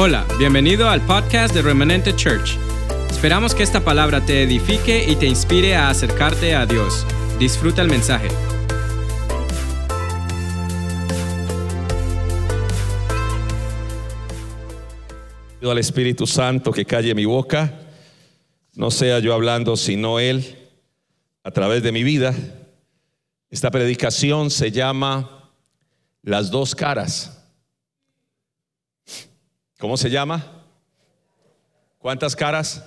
Hola, bienvenido al podcast de Remanente Church. Esperamos que esta palabra te edifique y te inspire a acercarte a Dios. Disfruta el mensaje. Pido al Espíritu Santo que calle mi boca, no sea yo hablando, sino Él a través de mi vida. Esta predicación se llama Las dos caras. ¿Cómo se llama? ¿Cuántas caras?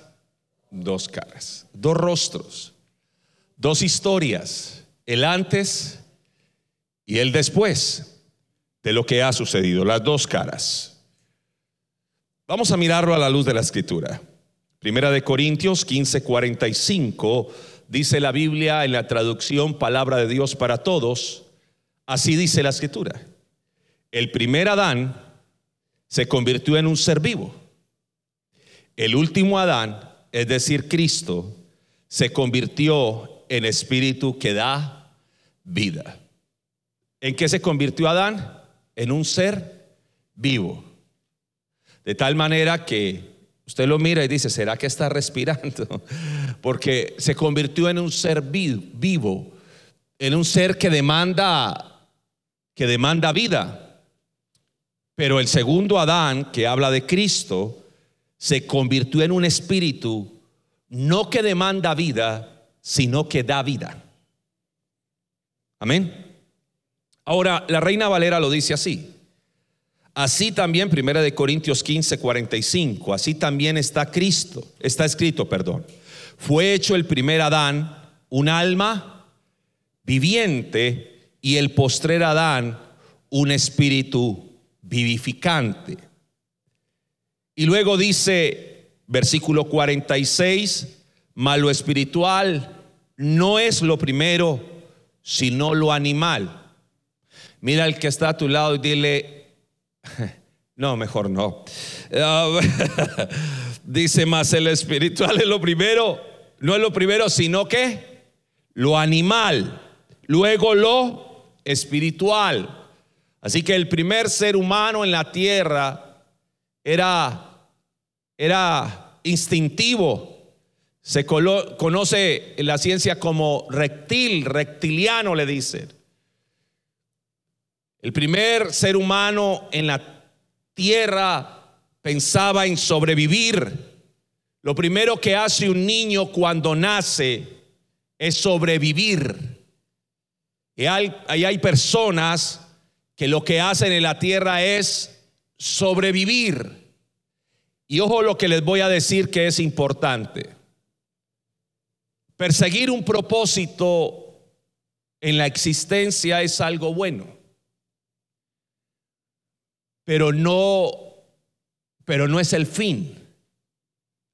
Dos caras, dos rostros, dos historias, el antes y el después de lo que ha sucedido, las dos caras. Vamos a mirarlo a la luz de la escritura. Primera de Corintios 15:45 dice la Biblia en la traducción Palabra de Dios para todos, así dice la escritura. El primer Adán se convirtió en un ser vivo. El último Adán, es decir, Cristo, se convirtió en espíritu que da vida. ¿En qué se convirtió Adán? En un ser vivo. De tal manera que usted lo mira y dice, ¿será que está respirando? Porque se convirtió en un ser vivo, en un ser que demanda que demanda vida. Pero el segundo Adán, que habla de Cristo, se convirtió en un espíritu no que demanda vida, sino que da vida. Amén. Ahora, la Reina Valera lo dice así. Así también, primera de Corintios 15, 45, así también está Cristo, está escrito, perdón. Fue hecho el primer Adán, un alma viviente, y el postrer Adán, un espíritu vivificante. Y luego dice, versículo 46, malo espiritual no es lo primero, sino lo animal. Mira al que está a tu lado y dile, no, mejor no. dice más, el espiritual es lo primero, no es lo primero, sino que lo animal, luego lo espiritual. Así que el primer ser humano en la tierra era, era instintivo. Se conoce en la ciencia como reptil, reptiliano le dicen. El primer ser humano en la tierra pensaba en sobrevivir. Lo primero que hace un niño cuando nace es sobrevivir. Y hay, hay personas que lo que hacen en la tierra es sobrevivir. Y ojo lo que les voy a decir que es importante. Perseguir un propósito en la existencia es algo bueno. Pero no pero no es el fin.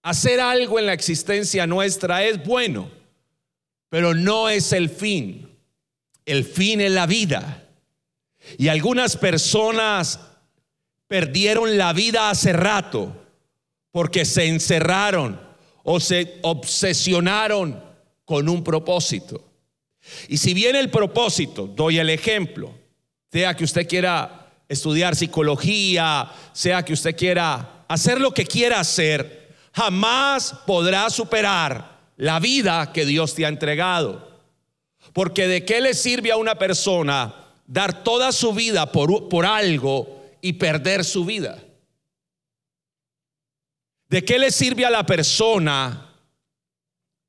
Hacer algo en la existencia nuestra es bueno, pero no es el fin. El fin es la vida. Y algunas personas perdieron la vida hace rato porque se encerraron o se obsesionaron con un propósito. Y si bien el propósito, doy el ejemplo, sea que usted quiera estudiar psicología, sea que usted quiera hacer lo que quiera hacer, jamás podrá superar la vida que Dios te ha entregado. Porque de qué le sirve a una persona dar toda su vida por, por algo y perder su vida? ¿De qué le sirve a la persona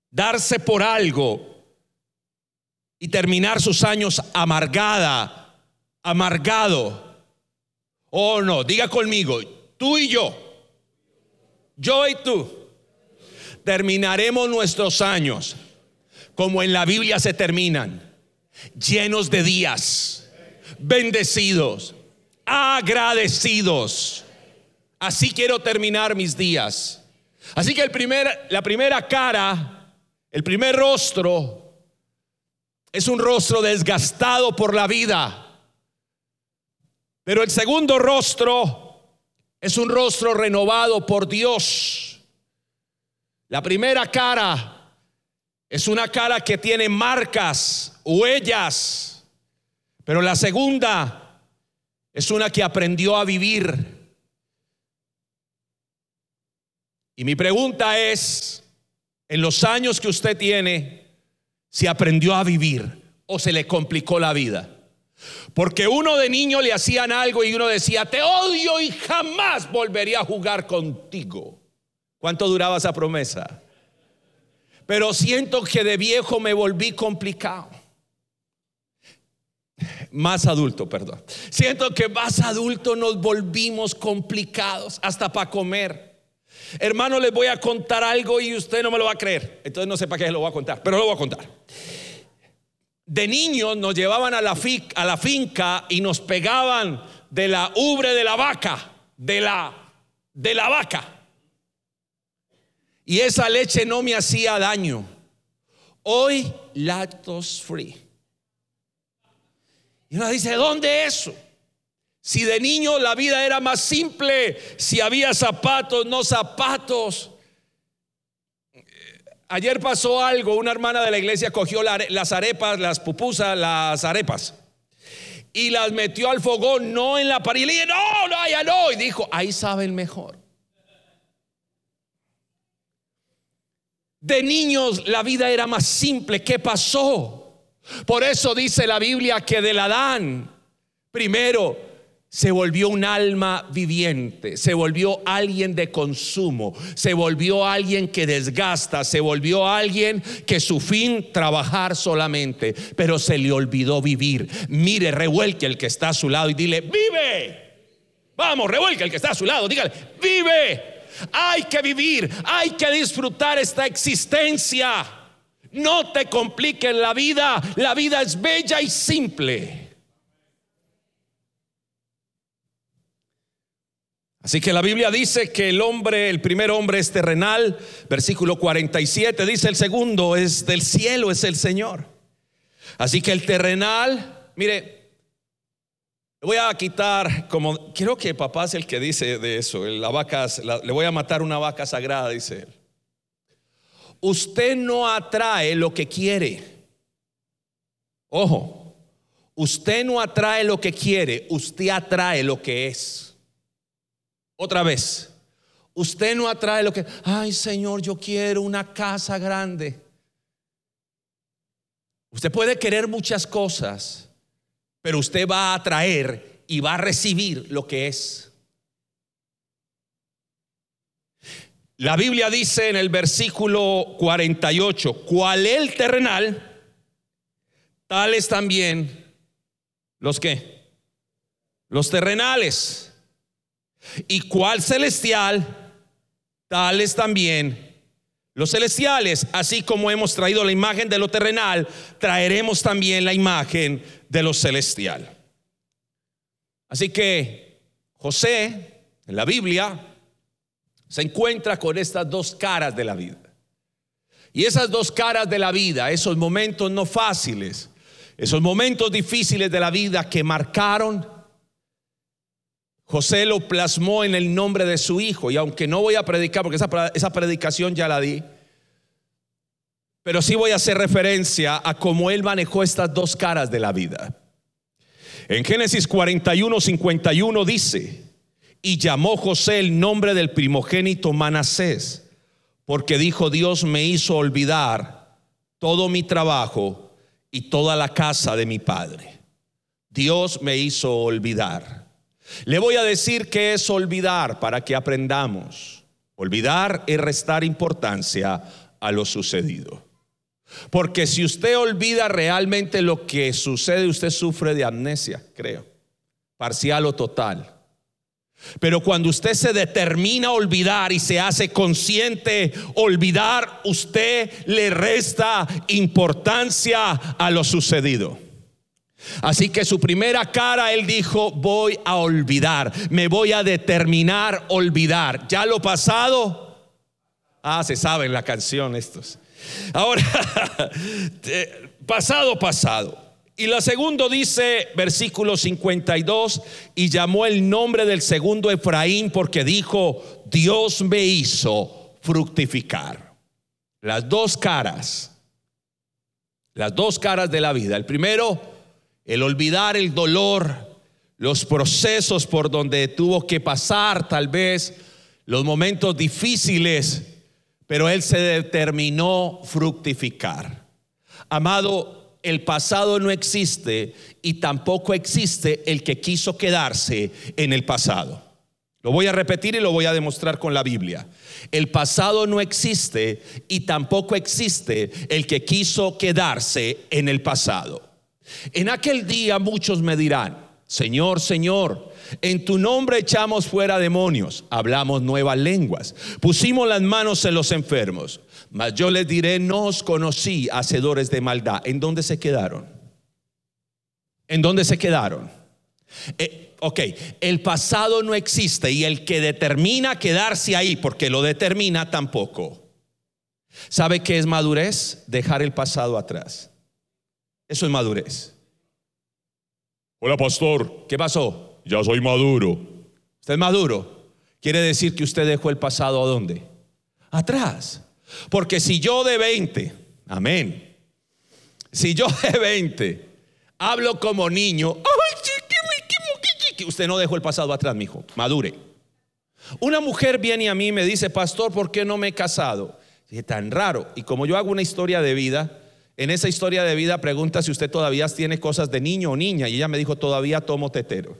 darse por algo y terminar sus años amargada, amargado? Oh, no, diga conmigo, tú y yo, yo y tú, terminaremos nuestros años como en la Biblia se terminan, llenos de días bendecidos, agradecidos. Así quiero terminar mis días. Así que el primer, la primera cara, el primer rostro, es un rostro desgastado por la vida. Pero el segundo rostro es un rostro renovado por Dios. La primera cara es una cara que tiene marcas, huellas, pero la segunda es una que aprendió a vivir. Y mi pregunta es, en los años que usted tiene, si aprendió a vivir o se le complicó la vida. Porque uno de niño le hacían algo y uno decía, te odio y jamás volvería a jugar contigo. ¿Cuánto duraba esa promesa? Pero siento que de viejo me volví complicado. Más adulto, perdón. Siento que más adulto nos volvimos complicados hasta para comer. Hermano, les voy a contar algo y usted no me lo va a creer. Entonces no sé para qué se lo voy a contar, pero lo voy a contar. De niños nos llevaban a la, a la finca y nos pegaban de la ubre de la vaca, de la, de la vaca. Y esa leche no me hacía daño. Hoy lactose free. Y uno dice, ¿dónde eso? Si de niño la vida era más simple, si había zapatos, no zapatos. Ayer pasó algo, una hermana de la iglesia cogió las arepas, las pupusas, las arepas, y las metió al fogón, no en la pared. Y le dije, no, no, ya no. Y dijo, ahí saben mejor. De niños la vida era más simple. ¿Qué pasó? Por eso dice la Biblia que del Adán, primero, se volvió un alma viviente, se volvió alguien de consumo, se volvió alguien que desgasta, se volvió alguien que su fin trabajar solamente, pero se le olvidó vivir. Mire, revuelque el que está a su lado y dile, vive. Vamos, revuelque el que está a su lado, dígale, vive. Hay que vivir, hay que disfrutar esta existencia. No te compliques la vida, la vida es bella y simple. Así que la Biblia dice que el hombre, el primer hombre es terrenal, versículo 47, dice el segundo es del cielo, es el Señor. Así que el terrenal, mire, voy a quitar, como quiero que papá es el que dice de eso, la vaca, le voy a matar una vaca sagrada, dice él. Usted no atrae lo que quiere. Ojo, usted no atrae lo que quiere, usted atrae lo que es. Otra vez, usted no atrae lo que, ay Señor, yo quiero una casa grande. Usted puede querer muchas cosas, pero usted va a atraer y va a recibir lo que es. La Biblia dice en el versículo 48, cual el terrenal, tales también los que, los terrenales. Y cuál celestial, tales también los celestiales, así como hemos traído la imagen de lo terrenal, traeremos también la imagen de lo celestial. Así que José, en la Biblia, se encuentra con estas dos caras de la vida. Y esas dos caras de la vida, esos momentos no fáciles, esos momentos difíciles de la vida que marcaron José lo plasmó en el nombre de su hijo. Y aunque no voy a predicar, porque esa, predicación ya la di, pero sí voy a hacer referencia a cómo él manejó estas dos caras de la vida. En Génesis 41, 51 dice, y llamó José el nombre del primogénito Manasés, porque dijo, Dios me hizo olvidar todo mi trabajo y toda la casa de mi padre. Dios me hizo olvidar. Le voy a decir que es olvidar para que aprendamos. Olvidar es restar importancia a lo sucedido. Porque si usted olvida realmente lo que sucede, usted sufre de amnesia, creo, parcial o total. Pero cuando usted se determina a olvidar y se hace consciente olvidar, usted le resta importancia a lo sucedido. Así que su primera cara, él dijo, voy a olvidar, me voy a determinar olvidar. Ya lo pasado, ah, se sabe en la canción estos. Ahora, pasado, pasado. Y la segundo dice, versículo 52, y llamó el nombre del segundo Efraín porque dijo, Dios me hizo fructificar. Las dos caras, las dos caras de la vida. El primero, el olvidar el dolor, los procesos por donde tuvo que pasar tal vez, los momentos difíciles, pero él se determinó fructificar. Amado, el pasado no existe y tampoco existe el que quiso quedarse en el pasado. Lo voy a repetir y lo voy a demostrar con la Biblia. El pasado no existe y tampoco existe el que quiso quedarse en el pasado. En aquel día muchos me dirán, Señor, Señor, en tu nombre echamos fuera demonios, hablamos nuevas lenguas, pusimos las manos en los enfermos. Mas yo les diré, no os conocí, hacedores de maldad. ¿En dónde se quedaron? ¿En dónde se quedaron? Eh, ok, el pasado no existe y el que determina quedarse ahí, porque lo determina tampoco. ¿Sabe qué es madurez? Dejar el pasado atrás. Eso es madurez. Hola, pastor. ¿Qué pasó? Ya soy maduro. ¿Usted es maduro? Quiere decir que usted dejó el pasado a dónde? Atrás. Porque si yo de 20, amén. Si yo de 20 hablo como niño, usted no dejó el pasado atrás, mijo. Madure. Una mujer viene a mí y me dice, pastor, ¿por qué no me he casado? Dije, tan raro. Y como yo hago una historia de vida, en esa historia de vida pregunta si usted todavía tiene cosas de niño o niña. Y ella me dijo, todavía tomo tetero.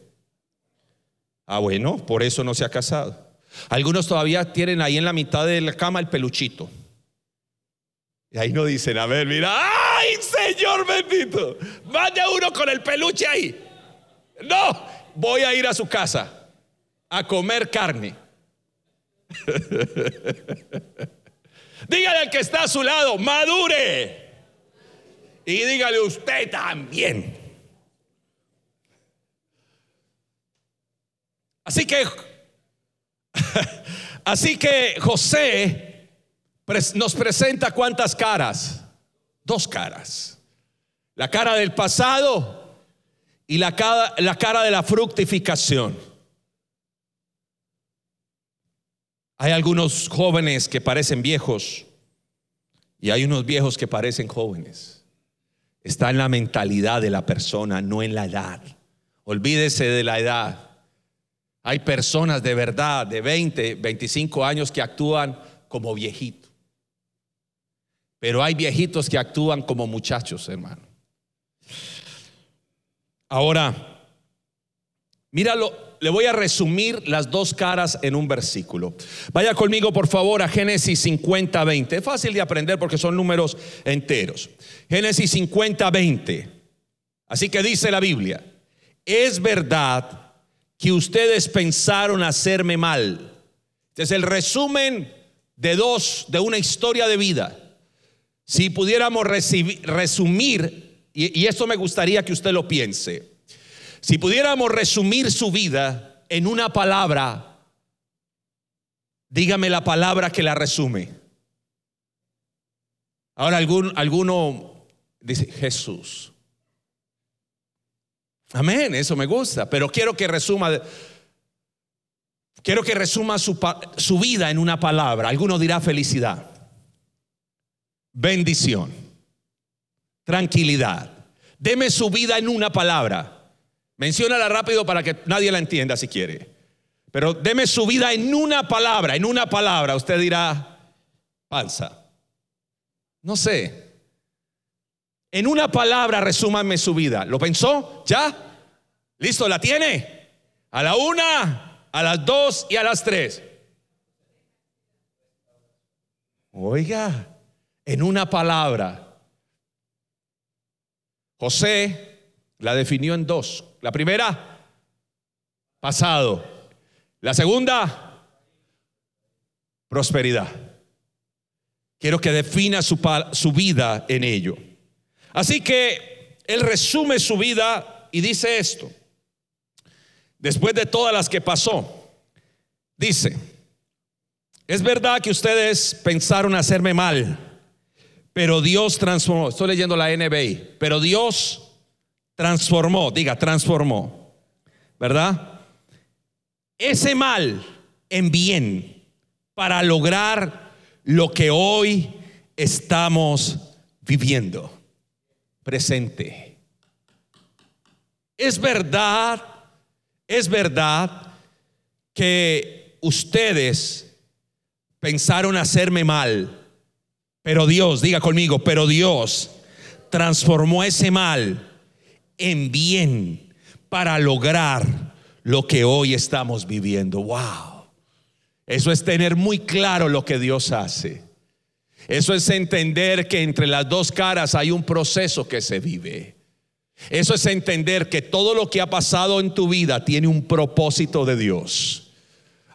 Ah, bueno, por eso no se ha casado. Algunos todavía tienen ahí en la mitad de la cama el peluchito. Y ahí no dicen, a ver, mira, ¡ay, Señor bendito! Vaya uno con el peluche ahí. No, voy a ir a su casa a comer carne. Dígale al que está a su lado, madure. Y dígale usted también. Así que, así que José nos presenta cuántas caras. Dos caras. La cara del pasado y la cara, la cara de la fructificación. Hay algunos jóvenes que parecen viejos y hay unos viejos que parecen jóvenes. Está en la mentalidad de la persona, no en la edad. Olvídese de la edad. Hay personas de verdad de 20, 25 años que actúan como viejitos. Pero hay viejitos que actúan como muchachos, hermano. Ahora, míralo, le voy a resumir las dos caras en un versículo. Vaya conmigo, por favor, a Génesis 50, 20. Es fácil de aprender porque son números enteros. Génesis 50, 20. Así que dice la Biblia, es verdad que ustedes pensaron hacerme mal. Este es el resumen de dos, de una historia de vida. Si pudiéramos resumir, y, y esto me gustaría que usted lo piense. Si pudiéramos resumir su vida en una palabra, dígame la palabra que la resume. Ahora algún, alguno dice Jesús. Amén, eso me gusta, pero quiero que resuma quiero que resuma su, su vida en una palabra. Alguno dirá felicidad, bendición, tranquilidad. Deme su vida en una palabra. Menciónala rápido para que nadie la entienda si quiere. Pero deme su vida en una palabra, en una palabra. Usted dirá, falsa. No sé. En una palabra resúmame su vida. ¿Lo pensó? ¿Ya? ¿Listo? ¿La tiene? A la una, a las dos y a las tres. Oiga, en una palabra. José la definió en dos. La primera, pasado. La segunda, prosperidad. Quiero que defina su, su, vida en ello. Así que él resume su vida y dice esto. Después de todas las que pasó, dice, es verdad que ustedes pensaron hacerme mal, pero Dios transformó, estoy leyendo la NBI, pero Dios transformó, diga, transformó, ¿verdad? Ese mal en bien para lograr lo que hoy estamos viviendo. Presente. Es verdad, es verdad que ustedes pensaron hacerme mal, pero Dios, diga conmigo, pero Dios transformó ese mal en bien para lograr lo que hoy estamos viviendo. Wow. Eso es tener muy claro lo que Dios hace. Eso es entender que entre las dos caras hay un proceso que se vive. Eso es entender que todo lo que ha pasado en tu vida tiene un propósito de Dios.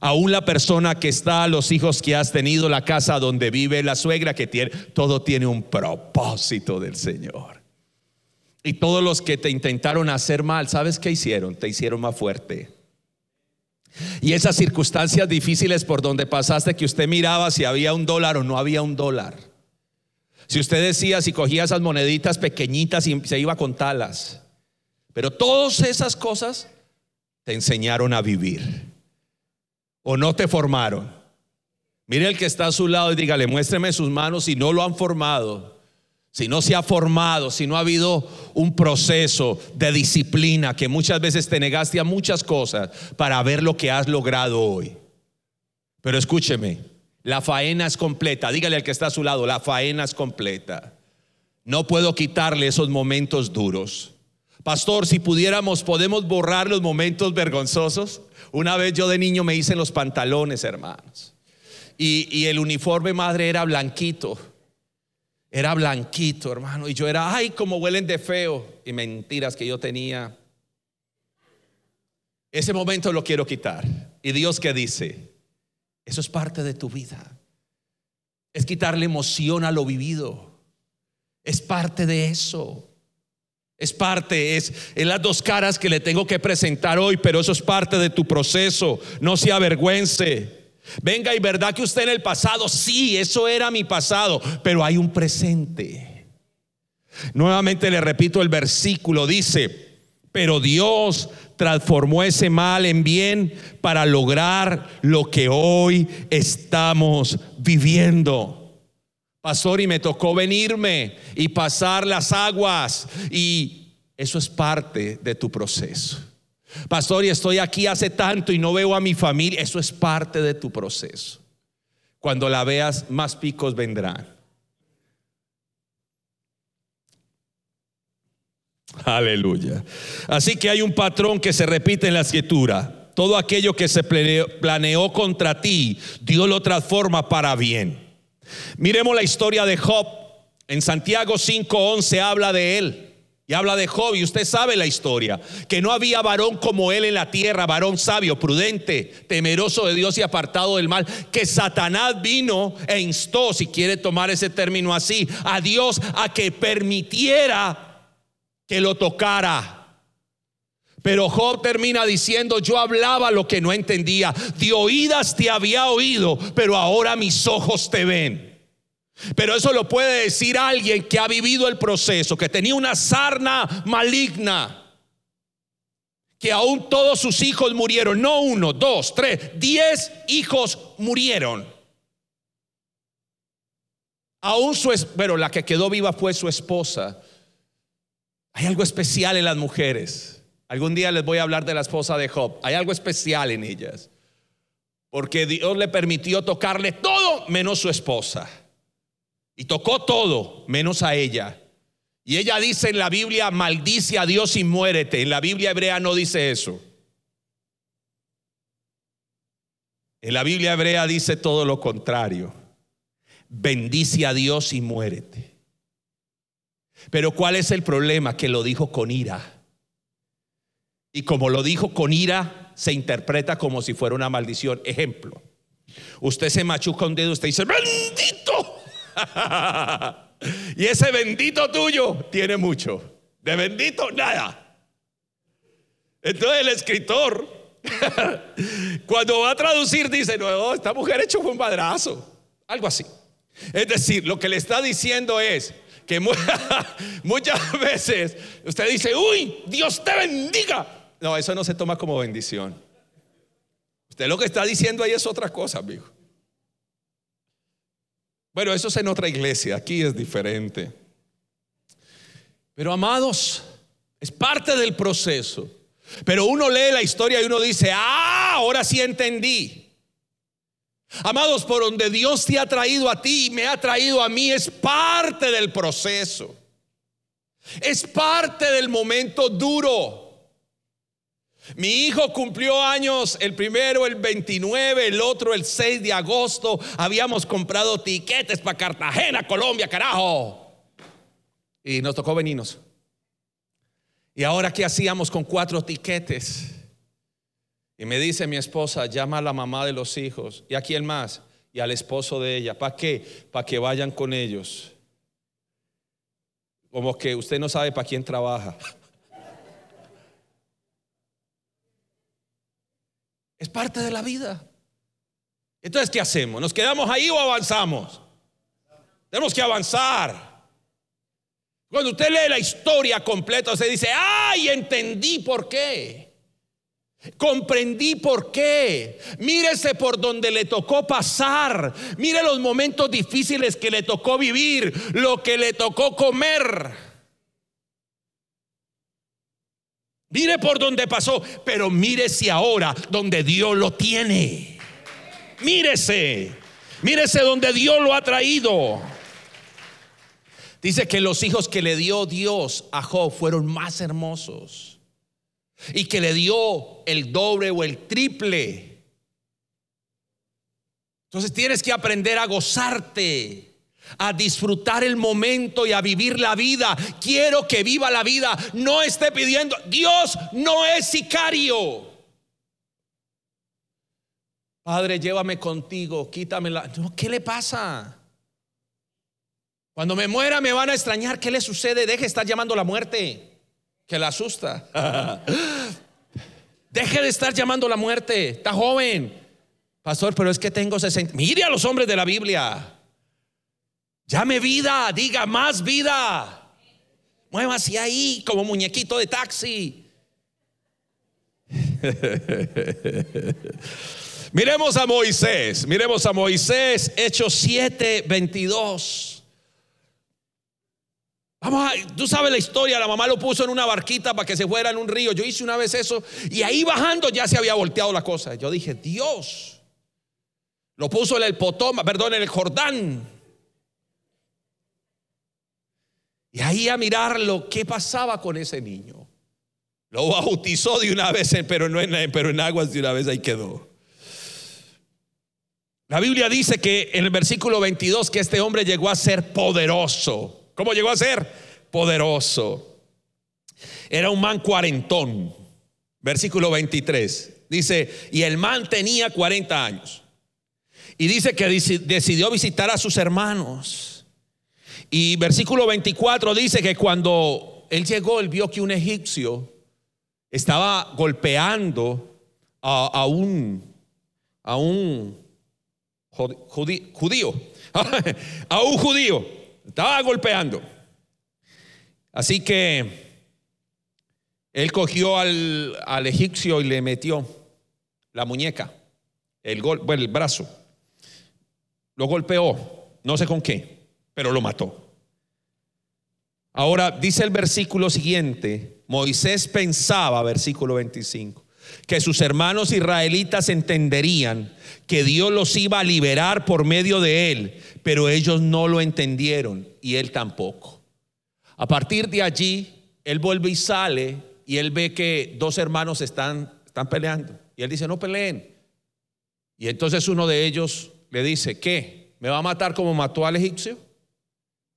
Aún la persona que está, los hijos que has tenido, la casa donde vive, la suegra que tiene, todo tiene un propósito del Señor. Y todos los que te intentaron hacer mal, ¿sabes qué hicieron? Te hicieron más fuerte. Y esas circunstancias difíciles por donde pasaste que usted miraba si había un dólar o no había un dólar. Si usted decía, si cogía esas moneditas pequeñitas y se iba a contarlas. Pero todas esas cosas te enseñaron a vivir. O no te formaron. Mire el que está a su lado y dígale, muéstreme sus manos si no lo han formado si no se ha formado, si no ha habido un proceso de disciplina, que muchas veces te negaste a muchas cosas para ver lo que has logrado hoy. Pero escúcheme, la faena es completa. Dígale al que está a su lado, la faena es completa. No puedo quitarle esos momentos duros. Pastor, si pudiéramos, podemos borrar los momentos vergonzosos. Una vez yo de niño me hice los pantalones, hermanos. Y, y el uniforme madre era blanquito era blanquito, hermano. Y yo era, ay, como huelen de feo. Y mentiras que yo tenía. Ese momento lo quiero quitar. Y Dios que dice, eso es parte de tu vida. Es quitarle emoción a lo vivido. Es parte de eso. Es parte, es las dos caras que le tengo que presentar hoy, pero eso es parte de tu proceso. No se avergüence. Venga, y verdad que usted en el pasado, sí, eso era mi pasado, pero hay un presente. Nuevamente le repito el versículo, dice, pero Dios transformó ese mal en bien para lograr lo que hoy estamos viviendo. Pastor, y me tocó venirme y pasar las aguas, y eso es parte de tu proceso. Pastor, y estoy aquí hace tanto y no veo a mi familia. Eso es parte de tu proceso. Cuando la veas, más picos vendrán. Aleluya. Así que hay un patrón que se repite en la escritura. Todo aquello que se planeó, contra ti, Dios lo transforma para bien. Miremos la historia de Job. En Santiago 5:11 habla de él. Y habla de Job, y usted sabe la historia, que no había varón como él en la tierra, varón sabio, prudente, temeroso de Dios y apartado del mal, que Satanás vino e instó, si quiere tomar ese término así, a Dios a que permitiera que lo tocara. Pero Job termina diciendo, yo hablaba lo que no entendía, de oídas te había oído, pero ahora mis ojos te ven. Pero eso lo puede decir alguien que ha vivido el proceso, que tenía una sarna maligna, que aún todos sus hijos murieron, no uno, dos, tres, diez hijos murieron. Aún su, pero la que quedó viva fue su esposa. Hay algo especial en las mujeres. Algún día les voy a hablar de la esposa de Job. Hay algo especial en ellas. Porque Dios le permitió tocarle todo menos su esposa. Y tocó todo, menos a ella. Y ella dice en la Biblia, maldice a Dios y muérete. En la Biblia hebrea no dice eso. En la Biblia hebrea dice todo lo contrario. Bendice a Dios y muérete. Pero ¿cuál es el problema? Que lo dijo con ira. Y como lo dijo con ira, se interpreta como si fuera una maldición. Ejemplo, usted se machuca un dedo, usted dice, bendito y ese bendito tuyo tiene mucho. De bendito, nada. Entonces el escritor, cuando va a traducir, dice, no, esta mujer hecho un madrazo. Algo así. Es decir, lo que le está diciendo es que muchas veces usted dice, uy, Dios te bendiga. No, eso no se toma como bendición. Usted lo que está diciendo ahí es otra cosa, amigo. Bueno, eso es en otra iglesia, aquí es diferente. Pero amados, es parte del proceso. Pero uno lee la historia y uno dice, ah, ahora sí entendí. Amados, por donde Dios te ha traído a ti y me ha traído a mí es parte del proceso. Es parte del momento duro. Mi hijo cumplió años, el primero el 29, el otro el 6 de agosto. Habíamos comprado tiquetes para Cartagena, Colombia, carajo. Y nos tocó venirnos. ¿Y ahora qué hacíamos con cuatro tiquetes? Y me dice mi esposa, llama a la mamá de los hijos. ¿Y a quién más? Y al esposo de ella. ¿Para qué? Para que vayan con ellos. Como que usted no sabe para quién trabaja. Es parte de la vida. Entonces, ¿qué hacemos? ¿Nos quedamos ahí o avanzamos? Tenemos que avanzar. Cuando usted lee la historia completa, usted dice, ay, entendí por qué. Comprendí por qué. Mírese por donde le tocó pasar. Mire los momentos difíciles que le tocó vivir, lo que le tocó comer. Mire por donde pasó, pero mírese ahora donde Dios lo tiene. Mírese, mírese donde Dios lo ha traído. Dice que los hijos que le dio Dios a Job fueron más hermosos y que le dio el doble o el triple. Entonces tienes que aprender a gozarte, a disfrutar el momento y a vivir la vida. Quiero que viva la vida. No esté pidiendo. Dios no es sicario. Padre, llévame contigo, quítame la... ¿Qué le pasa? Cuando me muera me van a extrañar. ¿Qué le sucede? Deje de estar llamando la muerte, que la asusta. Deje de estar llamando la muerte. Está joven. Pastor, pero es que tengo 60. Mire a los hombres de la Biblia. Llame vida, diga más vida. Muévase ahí como muñequito de taxi. miremos a Moisés, miremos a Moisés, Hechos 7, 22. Vamos a, tú sabes la historia, la mamá lo puso en una barquita para que se fuera en un río. Yo hice una vez eso y ahí bajando ya se había volteado la cosa. Yo dije, Dios, lo puso en el Potoma, perdón, en el Jordán. Y ahí a mirarlo, ¿qué pasaba con ese niño? Lo bautizó de una vez, pero, no en, pero en aguas de una vez ahí quedó. La Biblia dice que en el versículo 22 que este hombre llegó a ser poderoso. ¿Cómo llegó a ser? Poderoso. Era un man cuarentón. Versículo 23. Dice, y el man tenía 40 años. Y dice que decidió visitar a sus hermanos. Y versículo 24 dice que cuando él llegó, él vio que un egipcio estaba golpeando a, un, a un judío, a un judío. Estaba golpeando. Así que él cogió al, egipcio y le metió la muñeca, el, bueno, el brazo. Lo golpeó, no sé con qué, pero lo mató. Ahora dice el versículo siguiente, Moisés pensaba, versículo 25, que sus hermanos israelitas entenderían que Dios los iba a liberar por medio de él pero ellos no lo entendieron y él tampoco. A partir de allí, él vuelve y sale y él ve que dos hermanos están, están peleando. Y él dice, no peleen. Y entonces uno de ellos le dice, ¿qué? ¿Me va a matar como mató al egipcio?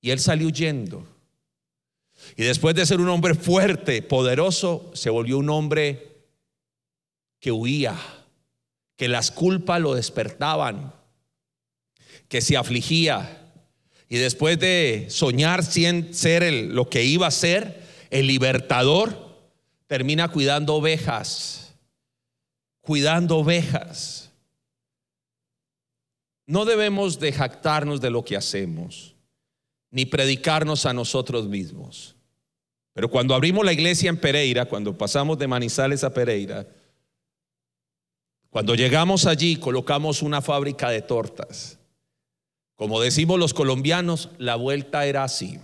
Y él salió huyendo. Y después de ser un hombre fuerte, poderoso, se volvió un hombre que huía, que las culpas lo despertaban, que se afligía y después de soñar ser lo que iba a ser, el libertador, termina cuidando ovejas, cuidando ovejas. No debemos de jactarnos de lo que hacemos, ni predicarnos a nosotros mismos. Pero cuando abrimos la iglesia en Pereira, cuando pasamos de Manizales a Pereira, cuando llegamos allí colocamos una fábrica de tortas. Como decimos los colombianos, la vuelta era así.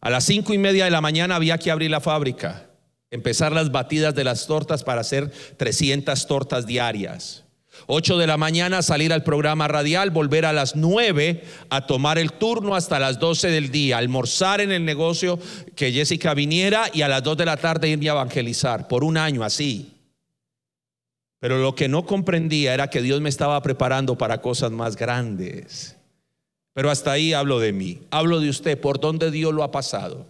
A las cinco y media de la mañana había que abrir la fábrica, empezar las batidas de las tortas para hacer 300 tortas diarias. 8 de la mañana salir al programa radial, volver a las 9 a tomar el turno hasta las 12 del día, almorzar en el negocio que Jessica viniera y a las 2 de la tarde irme a evangelizar por un año así. Pero lo que no comprendía era que Dios me estaba preparando para cosas más grandes. Pero hasta ahí hablo de mí, hablo de usted, por dónde Dios lo ha pasado,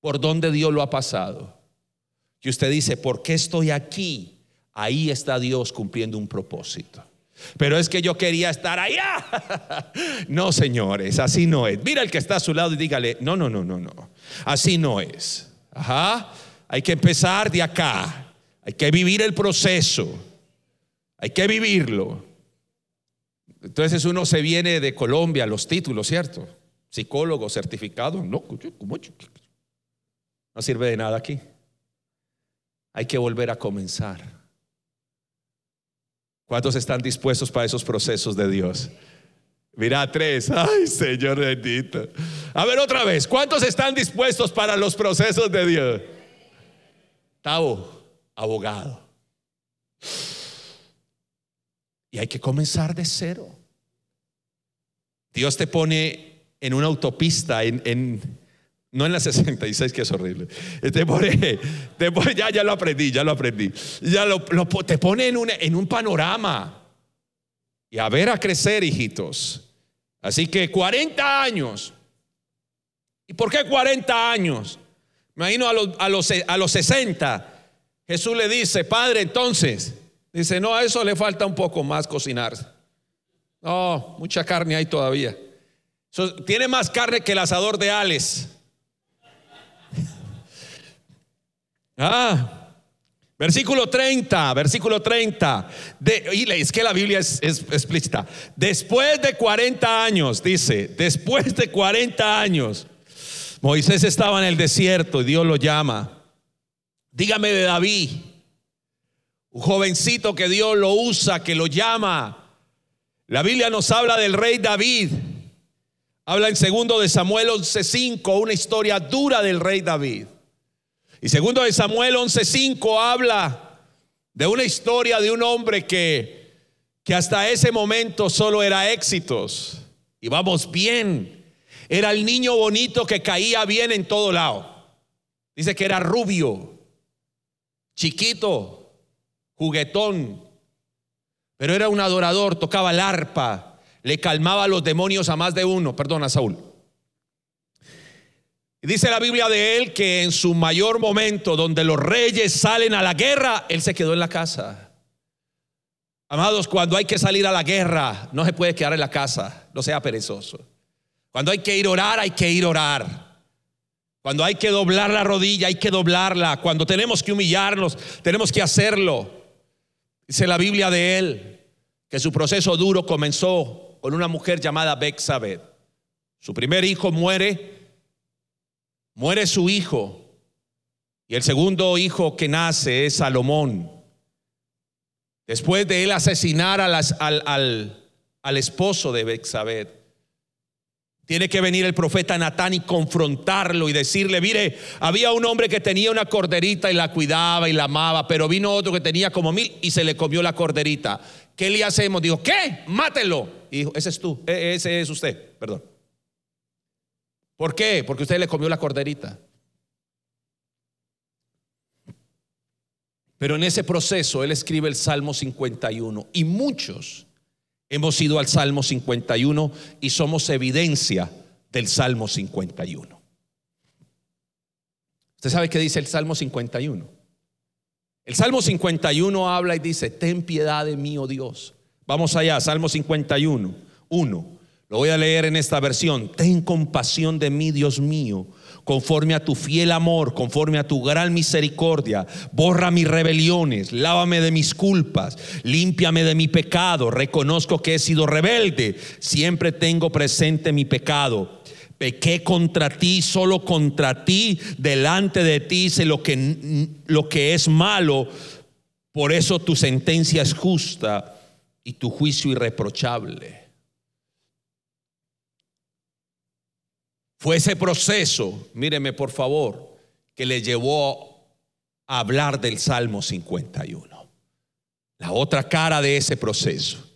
por dónde Dios lo ha pasado. Y usted dice, ¿por qué estoy aquí? Ahí está Dios cumpliendo un propósito. Pero es que yo quería estar allá. No, señores, así no es. Mira el que está a su lado y dígale, no, no, no, no, no. Así no es. Ajá. Hay que empezar de acá. Hay que vivir el proceso. Hay que vivirlo. Entonces uno se viene de Colombia, los títulos, ¿cierto? Psicólogo, certificado. No, no sirve de nada aquí. Hay que volver a comenzar. ¿Cuántos están dispuestos para esos procesos de Dios? Mira, tres. Ay, Señor bendito. A ver otra vez. ¿Cuántos están dispuestos para los procesos de Dios? Tavo, abogado. Y hay que comenzar de cero. Dios te pone en una autopista, en, no en la 66, que es horrible. Te pone, ya, ya lo aprendí, ya lo aprendí. Ya lo, te pone en un, en un panorama. Y a ver a crecer, hijitos. Así que 40 años. ¿Y por qué 40 años? Me imagino a los, a los, a los 60. Jesús le dice, Padre, entonces, dice, no, a eso le falta un poco más cocinarse. No, mucha carne hay todavía. tiene más carne que el asador de Ales. Ah, versículo 30, versículo 30. De, y es que la Biblia es, es explícita. Después de 40 años, dice, después de 40 años, Moisés estaba en el desierto y Dios lo llama. Dígame de David, un jovencito que Dios lo usa, que lo llama. La Biblia nos habla del rey David. Habla en segundo de Samuel 11:5, una historia dura del rey David. Y segundo de Samuel 11:5 habla de una historia de un hombre que, que hasta ese momento solo era éxitos. Y vamos bien. Era el niño bonito que caía bien en todo lado. Dice que era rubio, chiquito, juguetón, pero era un adorador, tocaba el arpa, le calmaba a los demonios a más de uno. Perdona, Saúl. Dice la Biblia de él que en su mayor momento, donde los reyes salen a la guerra, él se quedó en la casa. Amados, cuando hay que salir a la guerra, no se puede quedar en la casa, no sea perezoso. Cuando hay que ir a orar, hay que ir a orar. Cuando hay que doblar la rodilla, hay que doblarla. Cuando tenemos que humillarnos, tenemos que hacerlo. Dice la Biblia de él que su proceso duro comenzó con una mujer llamada Bexabeth. Su primer hijo muere Muere su hijo. Y el segundo hijo que nace es Salomón. Después de él asesinar al, al, esposo de Bexabed, tiene que venir el profeta Natán y confrontarlo y decirle, mire, había un hombre que tenía una corderita y la cuidaba y la amaba, pero vino otro que tenía como mil y se le comió la corderita. ¿Qué le hacemos? Dijo, ¿qué? Mátelo. Y dijo, ese es tú, e, ese es usted, perdón. ¿Por qué? Porque usted le comió la corderita. Pero en ese proceso él escribe el Salmo 51 y muchos hemos ido al Salmo 51 y somos evidencia del Salmo 51. ¿Usted sabe qué dice el Salmo 51? El Salmo 51 habla y dice, ten piedad de mí, oh Dios. Vamos allá, Salmo 51, 1. Lo voy a leer en esta versión. Ten compasión de mí, Dios mío, conforme a tu fiel amor, conforme a tu gran misericordia. Borra mis rebeliones, lávame de mis culpas, límpiame de mi pecado. Reconozco que he sido rebelde, siempre tengo presente mi pecado. Pequé contra ti, solo contra ti, delante de ti sé lo que, lo que es malo. Por eso tu sentencia es justa y tu juicio irreprochable. Fue ese proceso, míreme por favor, que le llevó a hablar del Salmo 51. La otra cara de ese proceso.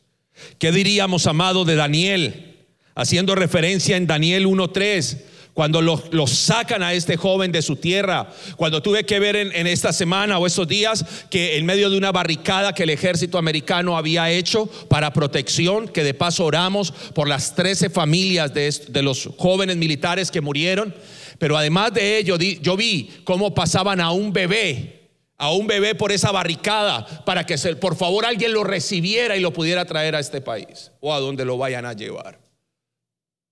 ¿Qué diríamos, amado, de Daniel? Haciendo referencia en Daniel 1.3 cuando lo, sacan a este joven de su tierra, cuando tuve que ver en, esta semana o estos días que en medio de una barricada que el ejército americano había hecho para protección, que de paso oramos por las 13 familias de, de los jóvenes militares que murieron, pero además de ello yo vi cómo pasaban a un bebé a un bebé por esa barricada para que por favor alguien lo recibiera y lo pudiera traer a este país o a donde lo vayan a llevar.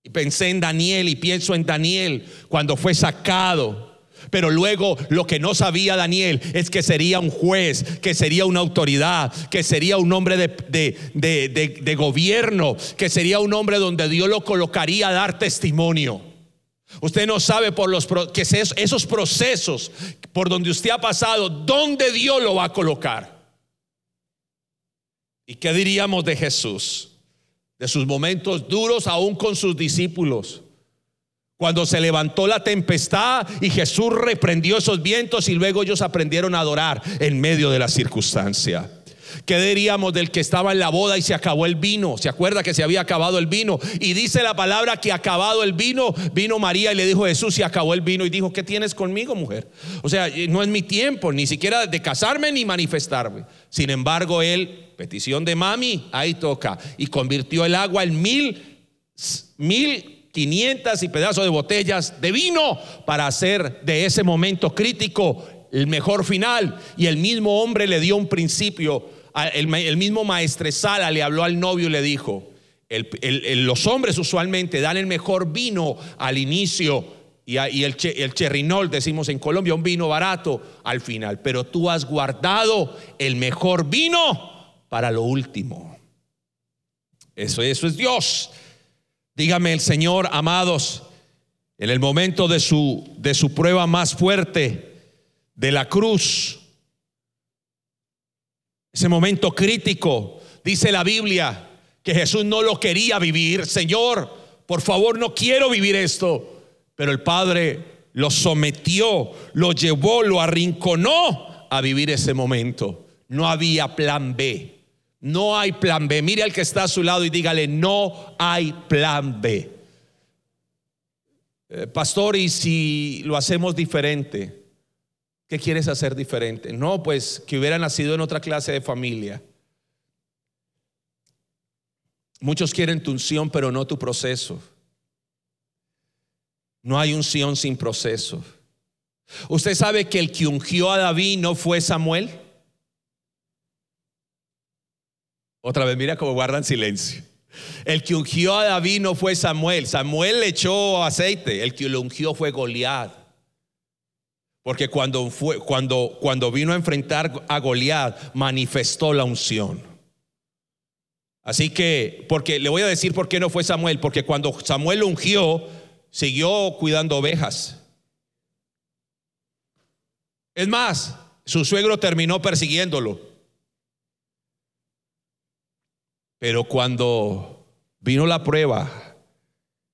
Y pensé en Daniel y pienso en Daniel cuando fue sacado. Pero luego lo que no sabía Daniel es que sería un juez, que sería una autoridad, que sería un hombre de, gobierno, que sería un hombre donde Dios lo colocaría a dar testimonio. Usted no sabe por los que esos procesos por donde usted ha pasado, dónde Dios lo va a colocar. ¿Y qué diríamos de Jesús? De sus momentos duros aún con sus discípulos. Cuando se levantó la tempestad y Jesús reprendió esos vientos y luego ellos aprendieron a adorar en medio de la circunstancia. ¿Qué diríamos del que estaba en la boda y se acabó el vino? ¿Se acuerda que se había acabado el vino? Y dice la palabra que acabado el vino, vino María y le dijo Jesús, se acabó el vino. Y dijo, ¿qué tienes conmigo, mujer? O sea, no es mi tiempo, ni siquiera de casarme ni manifestarme. Sin embargo, él, petición de mami, ahí toca. Y convirtió el agua en mil, mil quinientas y pedazos de botellas de vino para hacer de ese momento crítico el mejor final. Y el mismo hombre le dio un principio el, mismo maestresala le habló al novio y le dijo, los hombres usualmente dan el mejor vino al inicio y, el, el cherrinol, decimos en Colombia, un vino barato al final, pero tú has guardado el mejor vino para lo último. Eso, eso es Dios. Dígame el Señor, amados, en el momento de su, de su prueba más fuerte, de la cruz, ese momento crítico, dice la Biblia, que Jesús no lo quería vivir. Señor, por favor, no quiero vivir esto. Pero el Padre lo sometió, lo llevó, lo arrinconó a vivir ese momento. No había plan B. No hay plan B. Mire al que está a su lado y dígale, no hay plan B. Eh, pastor, ¿y si lo hacemos diferente? ¿Qué quieres hacer diferente? No, pues que hubiera nacido en otra clase de familia. Muchos quieren tu unción, pero no tu proceso. No hay unción sin proceso. ¿Usted sabe que el que ungió a David no fue Samuel? Otra vez, mira cómo guardan silencio. El que ungió a David no fue Samuel. Samuel le echó aceite. El que lo ungió fue Goliat. Porque cuando, fue, cuando, cuando vino a enfrentar a Goliat, manifestó la unción. Así que, porque le voy a decir por qué no fue Samuel, porque cuando Samuel ungió, siguió cuidando ovejas. Es más, su suegro terminó persiguiéndolo. Pero cuando vino la prueba,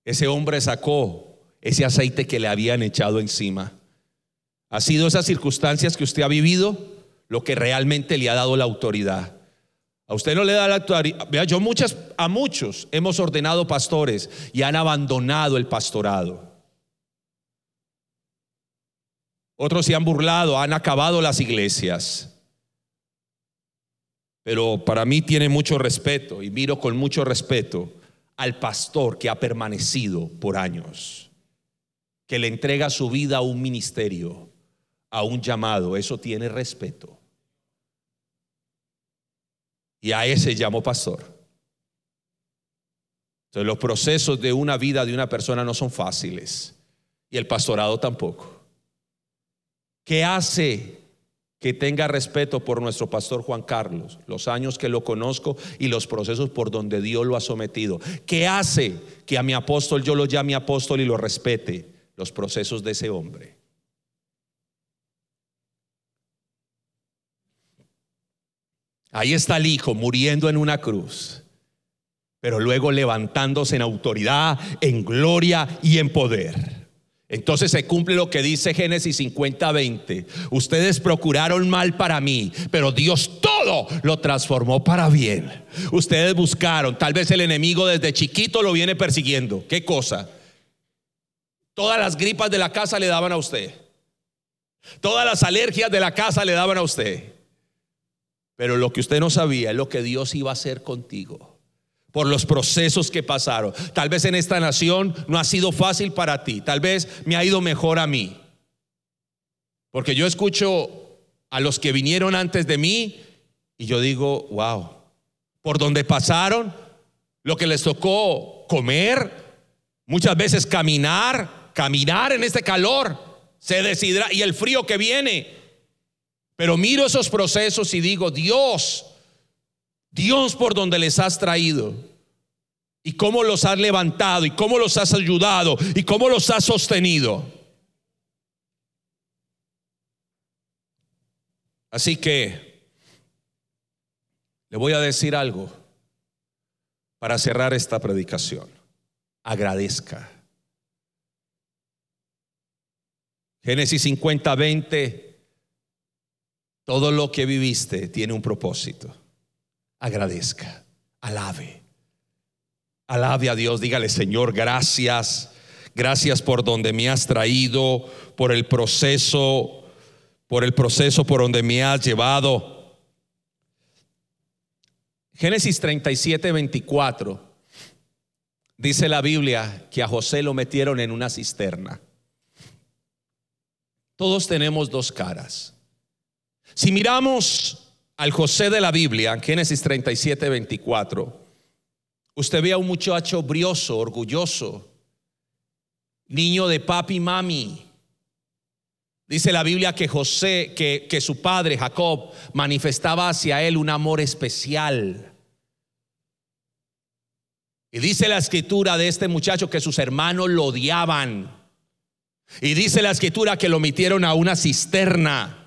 ese hombre sacó ese aceite que le habían echado encima. Ha sido esas circunstancias que usted ha vivido lo que realmente le ha dado la autoridad. A usted no le da la autoridad. Vea, yo muchas, a muchos hemos ordenado pastores y han abandonado el pastorado. Otros se han burlado, han acabado las iglesias. Pero para mí tiene mucho respeto y miro con mucho respeto al pastor que ha permanecido por años, que le entrega su vida a un ministerio a un llamado, eso tiene respeto. Y a ese llamo pastor. Entonces los procesos de una vida de una persona no son fáciles y el pastorado tampoco. ¿Qué hace que tenga respeto por nuestro pastor Juan Carlos, los años que lo conozco y los procesos por donde Dios lo ha sometido? ¿Qué hace que a mi apóstol yo lo llame apóstol y lo respete? Los procesos de ese hombre. Ahí está el Hijo muriendo en una cruz, pero luego levantándose en autoridad, en gloria y en poder. Entonces se cumple lo que dice Génesis 50:20. Ustedes procuraron mal para mí, pero Dios todo lo transformó para bien. Ustedes buscaron, tal vez el enemigo desde chiquito lo viene persiguiendo. ¿Qué cosa? Todas las gripas de la casa le daban a usted. Todas las alergias de la casa le daban a usted. Pero lo que usted no sabía es lo que Dios iba a hacer contigo por los procesos que pasaron. Tal vez en esta nación no ha sido fácil para ti, tal vez me ha ido mejor a mí. Porque yo escucho a los que vinieron antes de mí y yo digo, wow, por donde pasaron, lo que les tocó comer, muchas veces caminar, caminar en este calor, se desidra y el frío que viene. Pero miro esos procesos y digo, Dios, Dios por donde les has traído y cómo los has levantado y cómo los has ayudado y cómo los has sostenido. Así que le voy a decir algo para cerrar esta predicación. Agradezca. Génesis 50, 20, todo lo que viviste tiene un propósito agradezca, alabe. Alabe a Dios, dígale, Señor, gracias. Gracias por donde me has traído, por el proceso, por el proceso por donde me has llevado. Génesis 37, 24. Dice la Biblia que a José lo metieron en una cisterna. Todos tenemos dos caras. Si miramos al José de la Biblia, Génesis 37, 24, usted ve a un muchacho brioso, orgulloso, niño de papi y mami. Dice la Biblia que José, que, que su padre Jacob manifestaba hacia él un amor especial. Y dice la escritura de este muchacho que sus hermanos lo odiaban. Y dice la escritura que lo metieron a una cisterna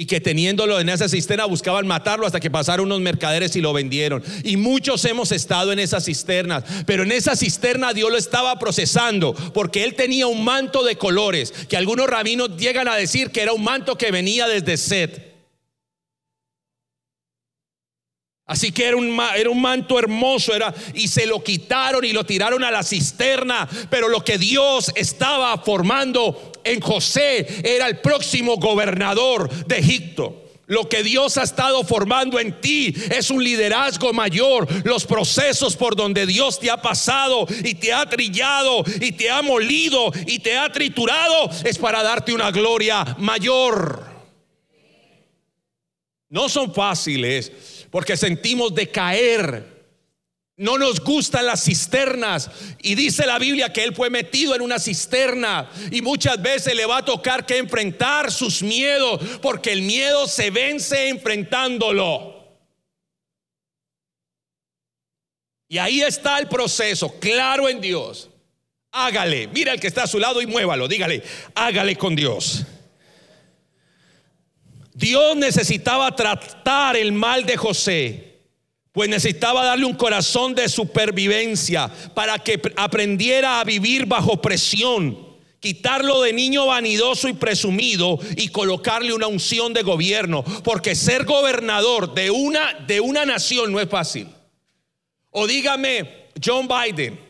y que teniéndolo en esa cisterna buscaban matarlo hasta que pasaron unos mercaderes y lo vendieron. Y muchos hemos estado en esas cisternas, pero en esa cisterna Dios lo estaba procesando porque él tenía un manto de colores que algunos rabinos llegan a decir que era un manto que venía desde Set. Así que era un, era un manto hermoso, era, y se lo quitaron y lo tiraron a la cisterna. Pero lo que Dios estaba formando en José era el próximo gobernador de Egipto. Lo que Dios ha estado formando en ti es un liderazgo mayor. Los procesos por donde Dios te ha pasado y te ha trillado y te ha molido y te ha triturado es para darte una gloria mayor. No son fáciles porque sentimos decaer. No nos gustan las cisternas. Y dice la Biblia que él fue metido en una cisterna. Y muchas veces le va a tocar que enfrentar sus miedos. Porque el miedo se vence enfrentándolo. Y ahí está el proceso, claro en Dios. Hágale. Mira el que está a su lado y muévalo. Dígale, hágale con Dios. Dios necesitaba tratar el mal de José, pues necesitaba darle un corazón de supervivencia para que aprendiera a vivir bajo presión, quitarlo de niño vanidoso y presumido y colocarle una unción de gobierno, porque ser gobernador de una de una nación no es fácil. O dígame, John Biden,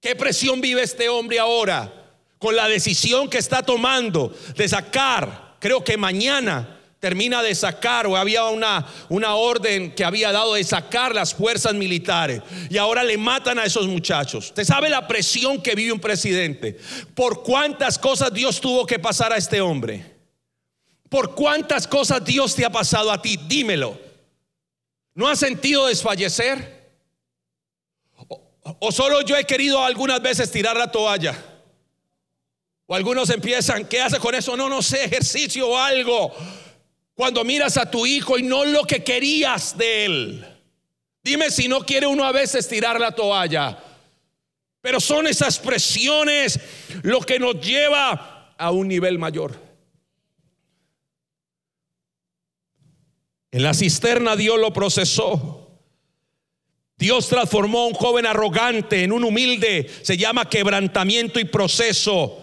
¿qué presión vive este hombre ahora con la decisión que está tomando de sacar, creo que mañana termina de sacar, o había una, una orden que había dado de sacar las fuerzas militares, y ahora le matan a esos muchachos. Usted sabe la presión que vive un presidente. ¿Por cuántas cosas Dios tuvo que pasar a este hombre? ¿Por cuántas cosas Dios te ha pasado a ti? Dímelo. ¿No has sentido desfallecer? ¿O, o solo yo he querido algunas veces tirar la toalla? O algunos empiezan, ¿qué hace con eso? No, no sé, ejercicio o algo. Cuando miras a tu hijo y no lo que querías de él. Dime si no quiere uno a veces tirar la toalla. Pero son esas presiones lo que nos lleva a un nivel mayor. En la cisterna Dios lo procesó. Dios transformó a un joven arrogante en un humilde, se llama quebrantamiento y proceso.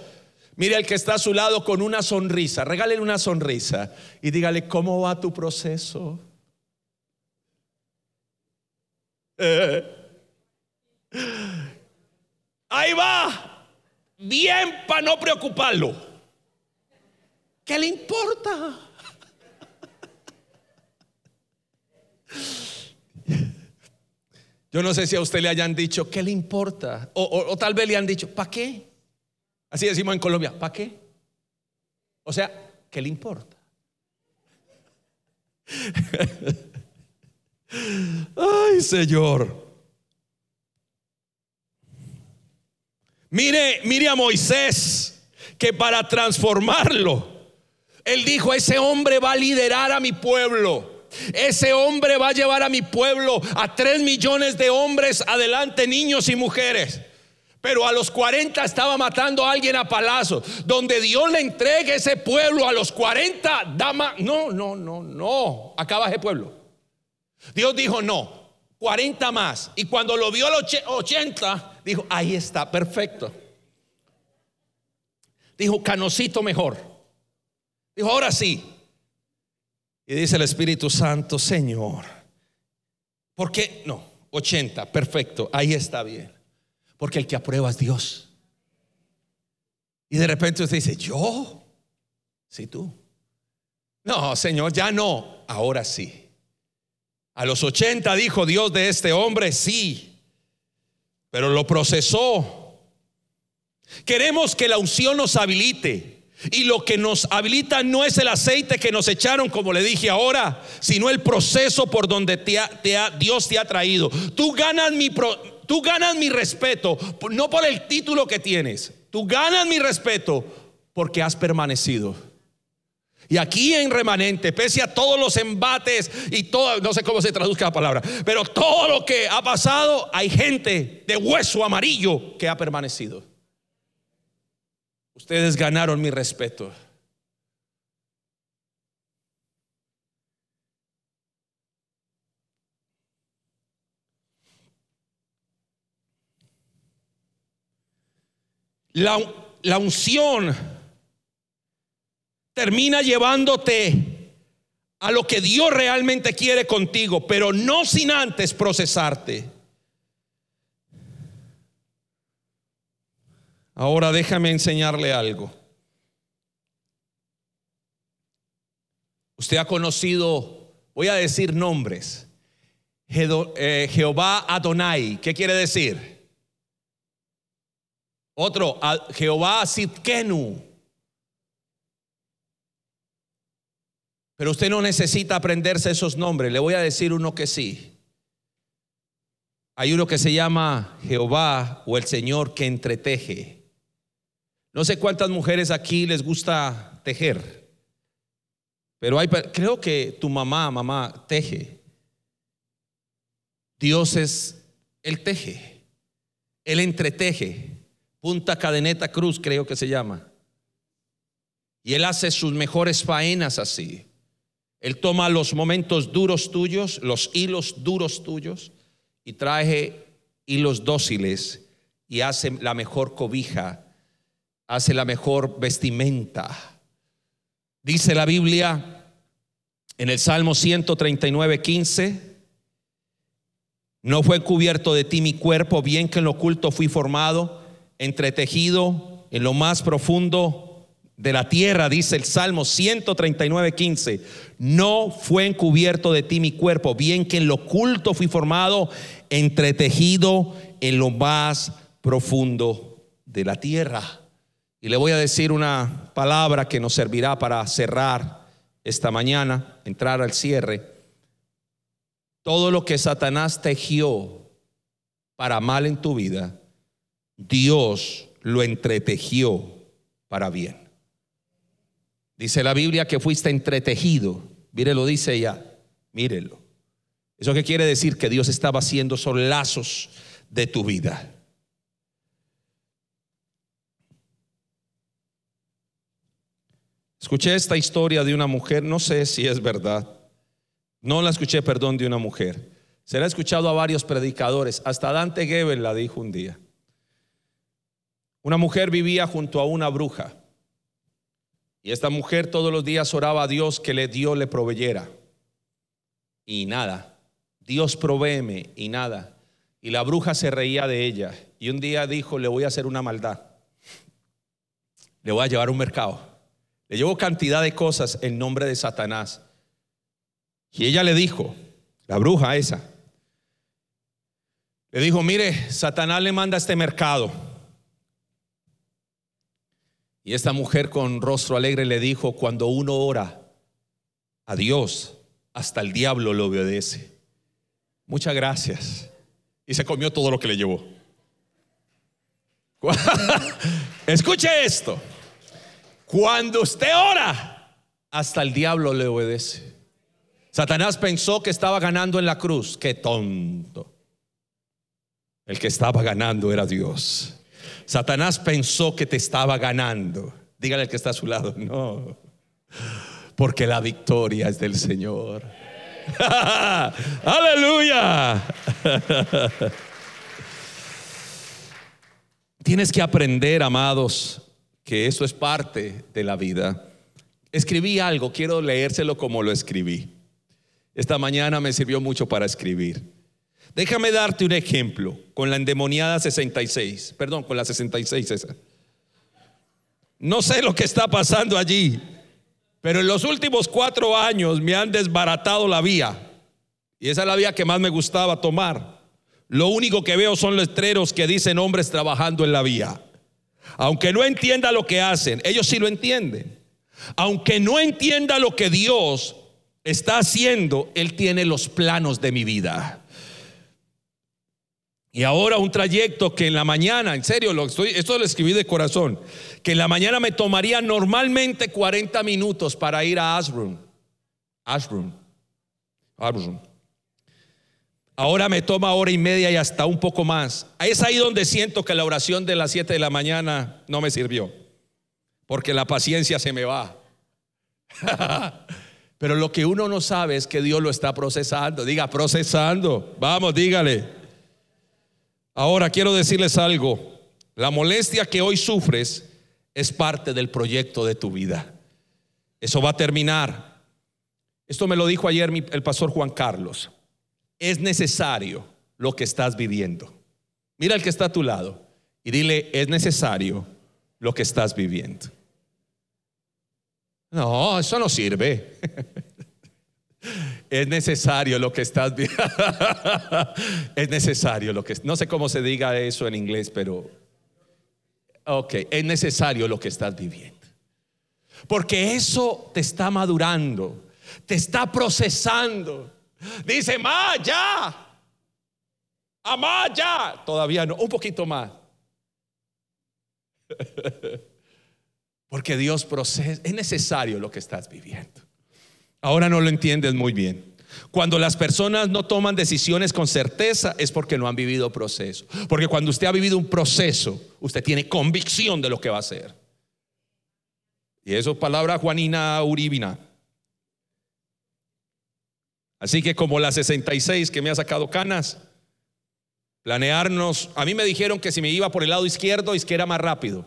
Mire al que está a su lado con una sonrisa, regálele una sonrisa y dígale, ¿cómo va tu proceso? Eh. Ahí va, bien para no preocuparlo. ¿Qué le importa? Yo no sé si a usted le hayan dicho, ¿qué le importa? O, tal vez le han dicho, ¿para qué? Así decimos en Colombia, ¿para qué? O sea, ¿qué le importa? Ay, Señor. Mire, mire a Moisés, que para transformarlo, él dijo, ese hombre va a liderar a mi pueblo. Ese hombre va a llevar a mi pueblo a tres millones de hombres adelante, niños y mujeres. Pero a los 40 estaba matando a alguien a palazos. Donde Dios le entregue ese pueblo a los 40, dama. No, no, no, no. Acaba ese pueblo. Dios dijo no, 40 más. Y cuando lo vio a los 80, dijo, ahí está, perfecto. Dijo, canosito mejor. Dijo, ahora sí, y dice el Espíritu Santo, Señor, ¿por qué? No, 80, perfecto, ahí está bien. Porque el que aprueba es Dios. Y de repente usted dice, ¿yo? Sí, tú. No, Señor, ya no, ahora sí. A los 80 dijo Dios de este hombre, sí, pero lo procesó. Queremos que la unción nos habilite y lo que nos habilita no es el aceite que nos echaron, como le dije ahora, sino el proceso por donde Dios te ha traído. Tú ganas, mi, tú ganas mi respeto, no por el título que tienes. Tú ganas mi respeto porque has permanecido. Y aquí en remanente, pese a todos los embates y todo, no sé cómo se traduzca la palabra, pero todo lo que ha pasado, hay gente de hueso amarillo que ha permanecido. Ustedes ganaron mi respeto. La, la, unción termina llevándote a lo que Dios realmente quiere contigo, pero no sin antes procesarte. Ahora déjame enseñarle algo. Usted ha conocido, voy a decir nombres, eh, Jehová Adonai, ¿qué quiere decir? Otro, Jehová Sidkenu. Pero usted no necesita aprenderse esos nombres, le voy a decir uno que sí. Hay uno que se llama Jehová o el Señor que entreteje. No sé cuántas mujeres aquí les gusta tejer, pero hay, creo que tu mamá, mamá, teje. Dios es, Él teje, Él entreteje. Punta Cadeneta Cruz creo que se llama. Y Él hace sus mejores faenas así. Él toma los momentos duros tuyos, los hilos duros tuyos, y trae hilos dóciles y hace la mejor cobija hace la mejor vestimenta. Dice la Biblia en el Salmo 139, 15, no fue cubierto de ti mi cuerpo, bien que en lo oculto fui formado, entretejido en lo más profundo de la tierra, dice el Salmo 139, 15. No fue encubierto de ti mi cuerpo, bien que en lo oculto fui formado, entretejido en lo más profundo de la tierra. Y le voy a decir una palabra que nos servirá para cerrar esta mañana, entrar al cierre. Todo lo que Satanás tejió para mal en tu vida, Dios lo entretejió para bien. Dice la Biblia que fuiste entretejido. Mírelo, dice ella. Mírelo. ¿Eso qué quiere decir? Que Dios estaba haciendo son lazos de tu vida. Escuché esta historia de una mujer, no sé si es verdad. No la escuché, perdón, de una mujer. Se la ha escuchado a varios predicadores. Hasta Dante Gebel la dijo un día. Una mujer vivía junto a una bruja. Y esta mujer todos los días oraba a Dios que le Dios le proveyera. Y nada. Dios provéeme y nada. Y la bruja se reía de ella. Y un día dijo, le voy a hacer una maldad. Le voy a llevar un mercado. Le llevo cantidad de cosas en nombre de Satanás. Y ella le dijo, la bruja esa, le dijo, mire, Satanás le manda a este mercado. Y esta mujer con rostro alegre le dijo, cuando uno ora a Dios, hasta el diablo lo obedece. Muchas gracias. Y se comió todo lo que le llevó. Escuche esto. Cuando usted ora, hasta el diablo le obedece. Satanás pensó que estaba ganando en la cruz. Qué tonto. El que estaba ganando era Dios. Satanás pensó que te estaba ganando. Dígale al que está a su lado, no. Porque la victoria es del Señor. Aleluya. Tienes que aprender, amados, que eso es parte de la vida. Escribí algo, quiero leérselo como lo escribí. Esta mañana me sirvió mucho para escribir. Déjame darte un ejemplo con la endemoniada 66, perdón, con la 66 esa. No sé lo que está pasando allí, pero en los últimos cuatro años me han desbaratado la vía. Y esa es la vía que más me gustaba tomar. Lo único que veo son letreros que dicen hombres trabajando en la vía. Aunque no entienda lo que hacen, ellos sí lo entienden. Aunque no entienda lo que Dios está haciendo, Él tiene los planos de mi vida. Y ahora un trayecto que en la mañana, en serio, lo estoy, esto lo escribí de corazón, que en la mañana me tomaría normalmente 40 minutos para ir a Ashburn. Ashburn. Ashburn. Ahora me toma hora y media y hasta un poco más. Es ahí donde siento que la oración de las 7 de la mañana no me sirvió, porque la paciencia se me va. Pero lo que uno no sabe es que Dios lo está procesando. Diga, procesando. Vamos, dígale. Ahora quiero decirles algo. La molestia que hoy sufres es parte del proyecto de tu vida. Eso va a terminar. Esto me lo dijo ayer el pastor Juan Carlos. Es necesario lo que estás viviendo. Mira el que está a tu lado y dile, es necesario lo que estás viviendo. No, eso no sirve. Es necesario lo que estás viendo. es necesario lo que no sé cómo se diga eso en inglés, pero ok, es necesario lo que estás viviendo. Porque eso te está madurando, te está procesando. Dice, más ya. A más ya. Todavía no, un poquito más. Porque Dios procesa, es necesario lo que estás viviendo. Ahora no lo entiendes muy bien. Cuando las personas no toman decisiones con certeza es porque no han vivido proceso. Porque cuando usted ha vivido un proceso, usted tiene convicción de lo que va a hacer. Y eso es palabra Juanina Uribina. Así que como la 66 que me ha sacado canas, planearnos, a mí me dijeron que si me iba por el lado izquierdo, era más rápido.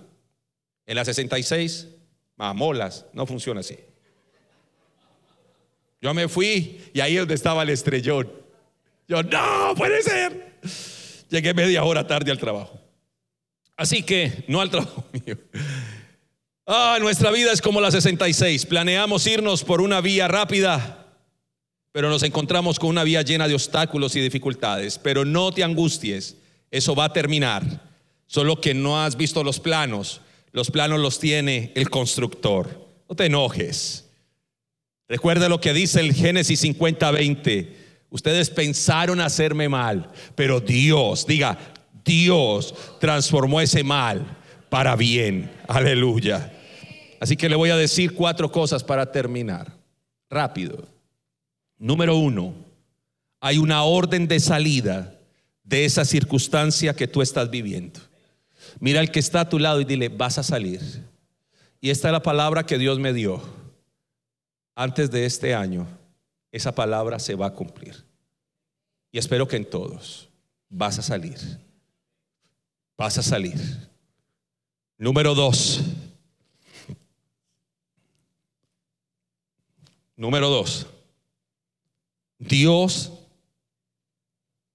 En la 66, mamolas, no funciona así. Yo me fui y ahí donde estaba el estrellón. Yo, no, puede ser. Llegué media hora tarde al trabajo. Así que, no al trabajo mío. Ah, nuestra vida es como la 66. Planeamos irnos por una vía rápida, pero nos encontramos con una vía llena de obstáculos y dificultades. Pero no te angusties, eso va a terminar. Solo que no has visto los planos. Los planos los tiene el constructor. No te enojes. Recuerda lo que dice el Génesis 50:20. Ustedes pensaron hacerme mal, pero Dios, diga, Dios transformó ese mal para bien. Aleluya. Así que le voy a decir cuatro cosas para terminar. Rápido. Número uno, hay una orden de salida de esa circunstancia que tú estás viviendo. Mira al que está a tu lado y dile, vas a salir. Y esta es la palabra que Dios me dio antes de este año, esa palabra se va a cumplir. Y espero que en todos vas a salir. Vas a salir. Número dos. Número dos, Dios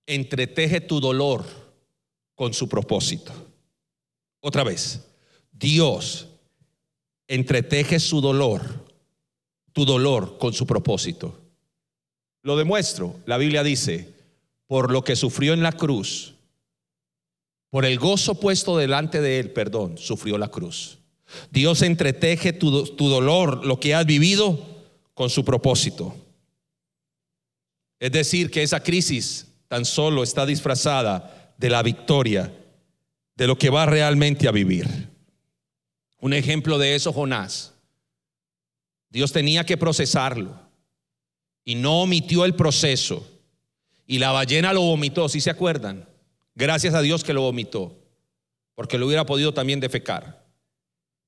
entreteje tu dolor con su propósito. Otra vez, Dios entreteje su dolor, tu dolor con su propósito. Lo demuestro, la Biblia dice, por lo que sufrió en la cruz, por el gozo puesto delante de él, perdón, sufrió la cruz. Dios entreteje tu, tu dolor, lo que has vivido, con su propósito. Es decir, que esa crisis tan solo está disfrazada de la victoria, de lo que va realmente a vivir. Un ejemplo de eso, Jonás. Dios tenía que procesarlo y no omitió el proceso. Y la ballena lo vomitó, si se acuerdan? Gracias a Dios que lo vomitó, porque lo hubiera podido también defecar.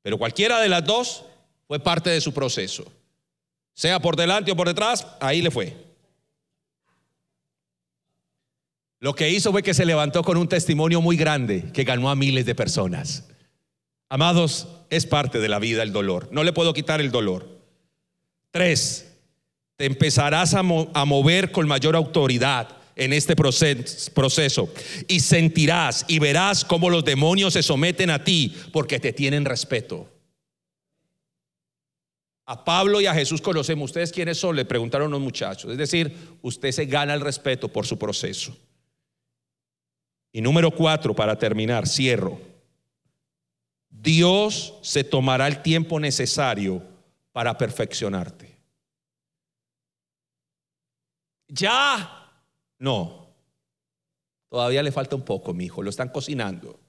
Pero cualquiera de las dos fue parte de su proceso. Sea por delante o por detrás, ahí le fue. Lo que hizo fue que se levantó con un testimonio muy grande que ganó a miles de personas. Amados, es parte de la vida el dolor. No le puedo quitar el dolor. Tres, te empezarás a, mover con mayor autoridad en este proceso y sentirás y verás cómo los demonios se someten a ti porque te tienen respeto. A Pablo y a Jesús conocemos. ¿Ustedes quiénes son? Le preguntaron los muchachos. Es decir, usted se gana el respeto por su proceso. Y número cuatro, para terminar, cierro. Dios se tomará el tiempo necesario para perfeccionarte. Ya, no. Todavía le falta un poco, mi hijo. Lo están cocinando.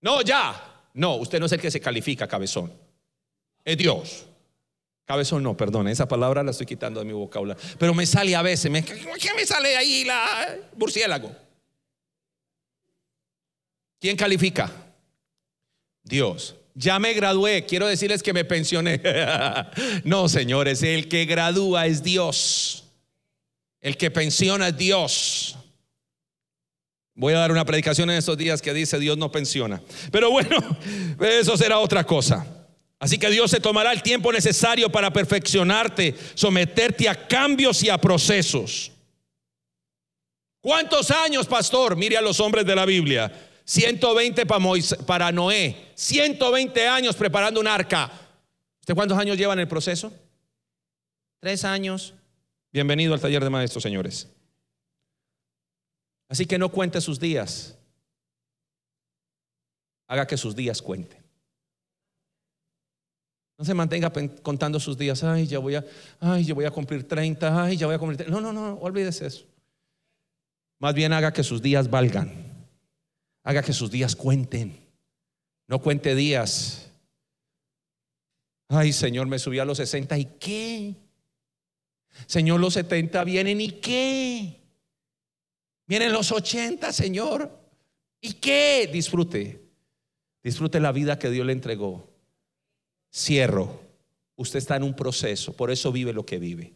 No, ya. No, usted no es el que se califica, cabezón. Es Dios. Cabezón no, perdón, esa palabra la estoy quitando de mi vocabulario. Pero me sale a veces, me, ¿qué me sale ahí la murciélago? ¿Quién califica? Dios. Ya me gradué, quiero decirles que me pensioné. no, señores, el que gradúa es Dios. El que pensiona es Dios. Voy a dar una predicación en estos días que dice Dios no pensiona. Pero bueno, eso será otra cosa. Así que Dios se tomará el tiempo necesario para perfeccionarte, someterte a cambios y a procesos. ¿Cuántos años, pastor? Mire a los hombres de la Biblia. 120 para Noé, 120 años preparando un arca. ¿Usted cuántos años lleva en el proceso? Tres años. Bienvenido al taller de maestros, señores. Así que no cuente sus días. Haga que sus días cuenten. No se mantenga contando sus días. Ay, ya voy a, ay, ya voy a cumplir 30. Ay, ya voy a cumplir 30. No, no, no, olvídese eso. Más bien haga que sus días valgan. Haga que sus días cuenten. No cuente días. Ay, Señor, me subí a los 60 y qué. Señor, los 70 vienen y qué. Vienen los 80, Señor. ¿Y qué? Disfrute. Disfrute la vida que Dios le entregó. Cierro. Usted está en un proceso, por eso vive lo que vive.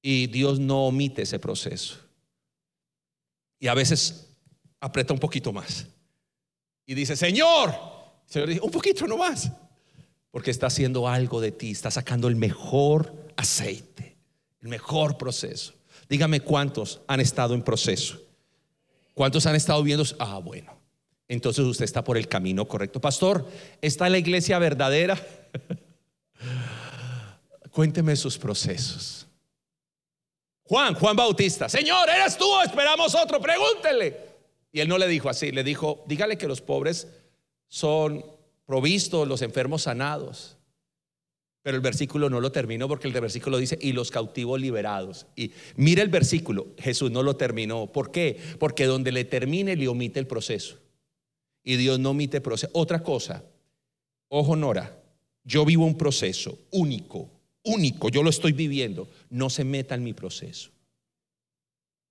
Y Dios no omite ese proceso. Y a veces aprieta un poquito más. Y dice, Señor, Señor dice, un poquito nomás. Porque está haciendo algo de ti, está sacando el mejor aceite, el mejor proceso. Dígame cuántos han estado en proceso. ¿Cuántos han estado viendo? Ah, bueno. Entonces usted está por el camino correcto. Pastor, ¿está la iglesia verdadera? Cuénteme sus procesos. Juan, Juan Bautista. Señor, ¿eres tú esperamos otro? Pregúntele. Y él no le dijo así, le dijo, dígale que los pobres son provistos, los enfermos sanados. Pero el versículo no lo terminó porque el versículo dice, y los cautivos liberados. Y mire el versículo, Jesús no lo terminó. ¿Por qué? Porque donde le termine le omite el proceso. Y Dios no omite proceso. Otra cosa, ojo Nora, yo vivo un proceso único, único, yo lo estoy viviendo. No se meta en mi proceso.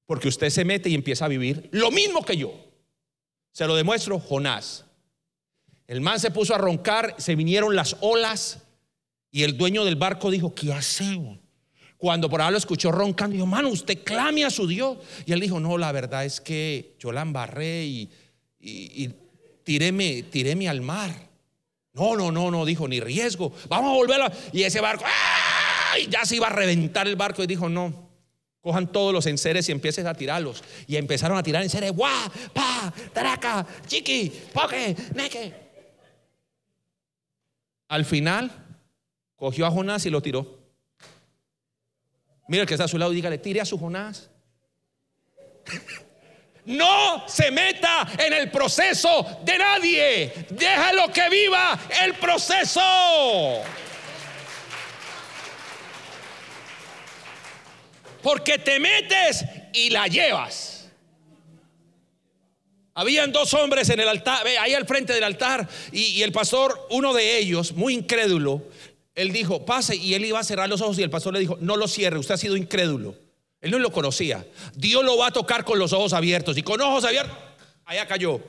Porque usted se mete y empieza a vivir lo mismo que yo. Se lo demuestro, Jonás. El man se puso a roncar, se vinieron las olas y el dueño del barco dijo, ¿qué hacemos? Cuando por ahí lo escuchó roncando, dijo, mano, usted clame a su Dios. Y él dijo, no, la verdad es que yo la embarré y, y, tiréme, al mar. No, no, no, no, dijo, ni riesgo. Vamos a volverlo. Y ese barco. ¡ay! Ya se iba a reventar el barco y dijo, no, cojan todos los enseres y empieces a tirarlos. Y empezaron a tirar enseres, ¡guau! ¡Pa! ¡Taraca! ¡Chiqui! ¡Poque! ¡Neque! Al final, cogió a Jonás y lo tiró. Mira el que está a su lado y dígale, tire a su Jonás. No se meta en el proceso de nadie. Déjalo que viva el proceso. Porque te metes y la llevas. Habían dos hombres en el altar, ahí al frente del altar, y, el pastor, uno de ellos, muy incrédulo, él dijo, pase, y él iba a cerrar los ojos, y el pastor le dijo, no lo cierre, usted ha sido incrédulo. Él no lo conocía. Dios lo va a tocar con los ojos abiertos. Y con ojos abiertos, allá cayó.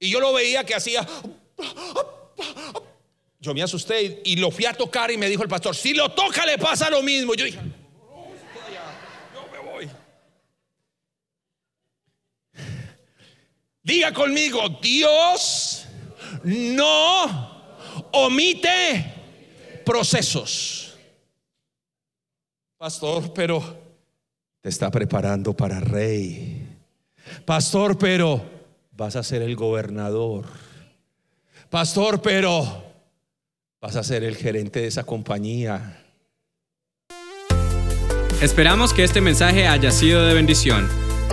Y yo lo veía que hacía. Yo me asusté y lo fui a tocar y me dijo el pastor, si lo toca le pasa lo mismo. Yo dije, yo me voy. Diga conmigo, Dios no omite procesos. Pastor, pero te está preparando para rey. Pastor, pero vas a ser el gobernador. Pastor, pero vas a ser el gerente de esa compañía. Esperamos que este mensaje haya sido de bendición.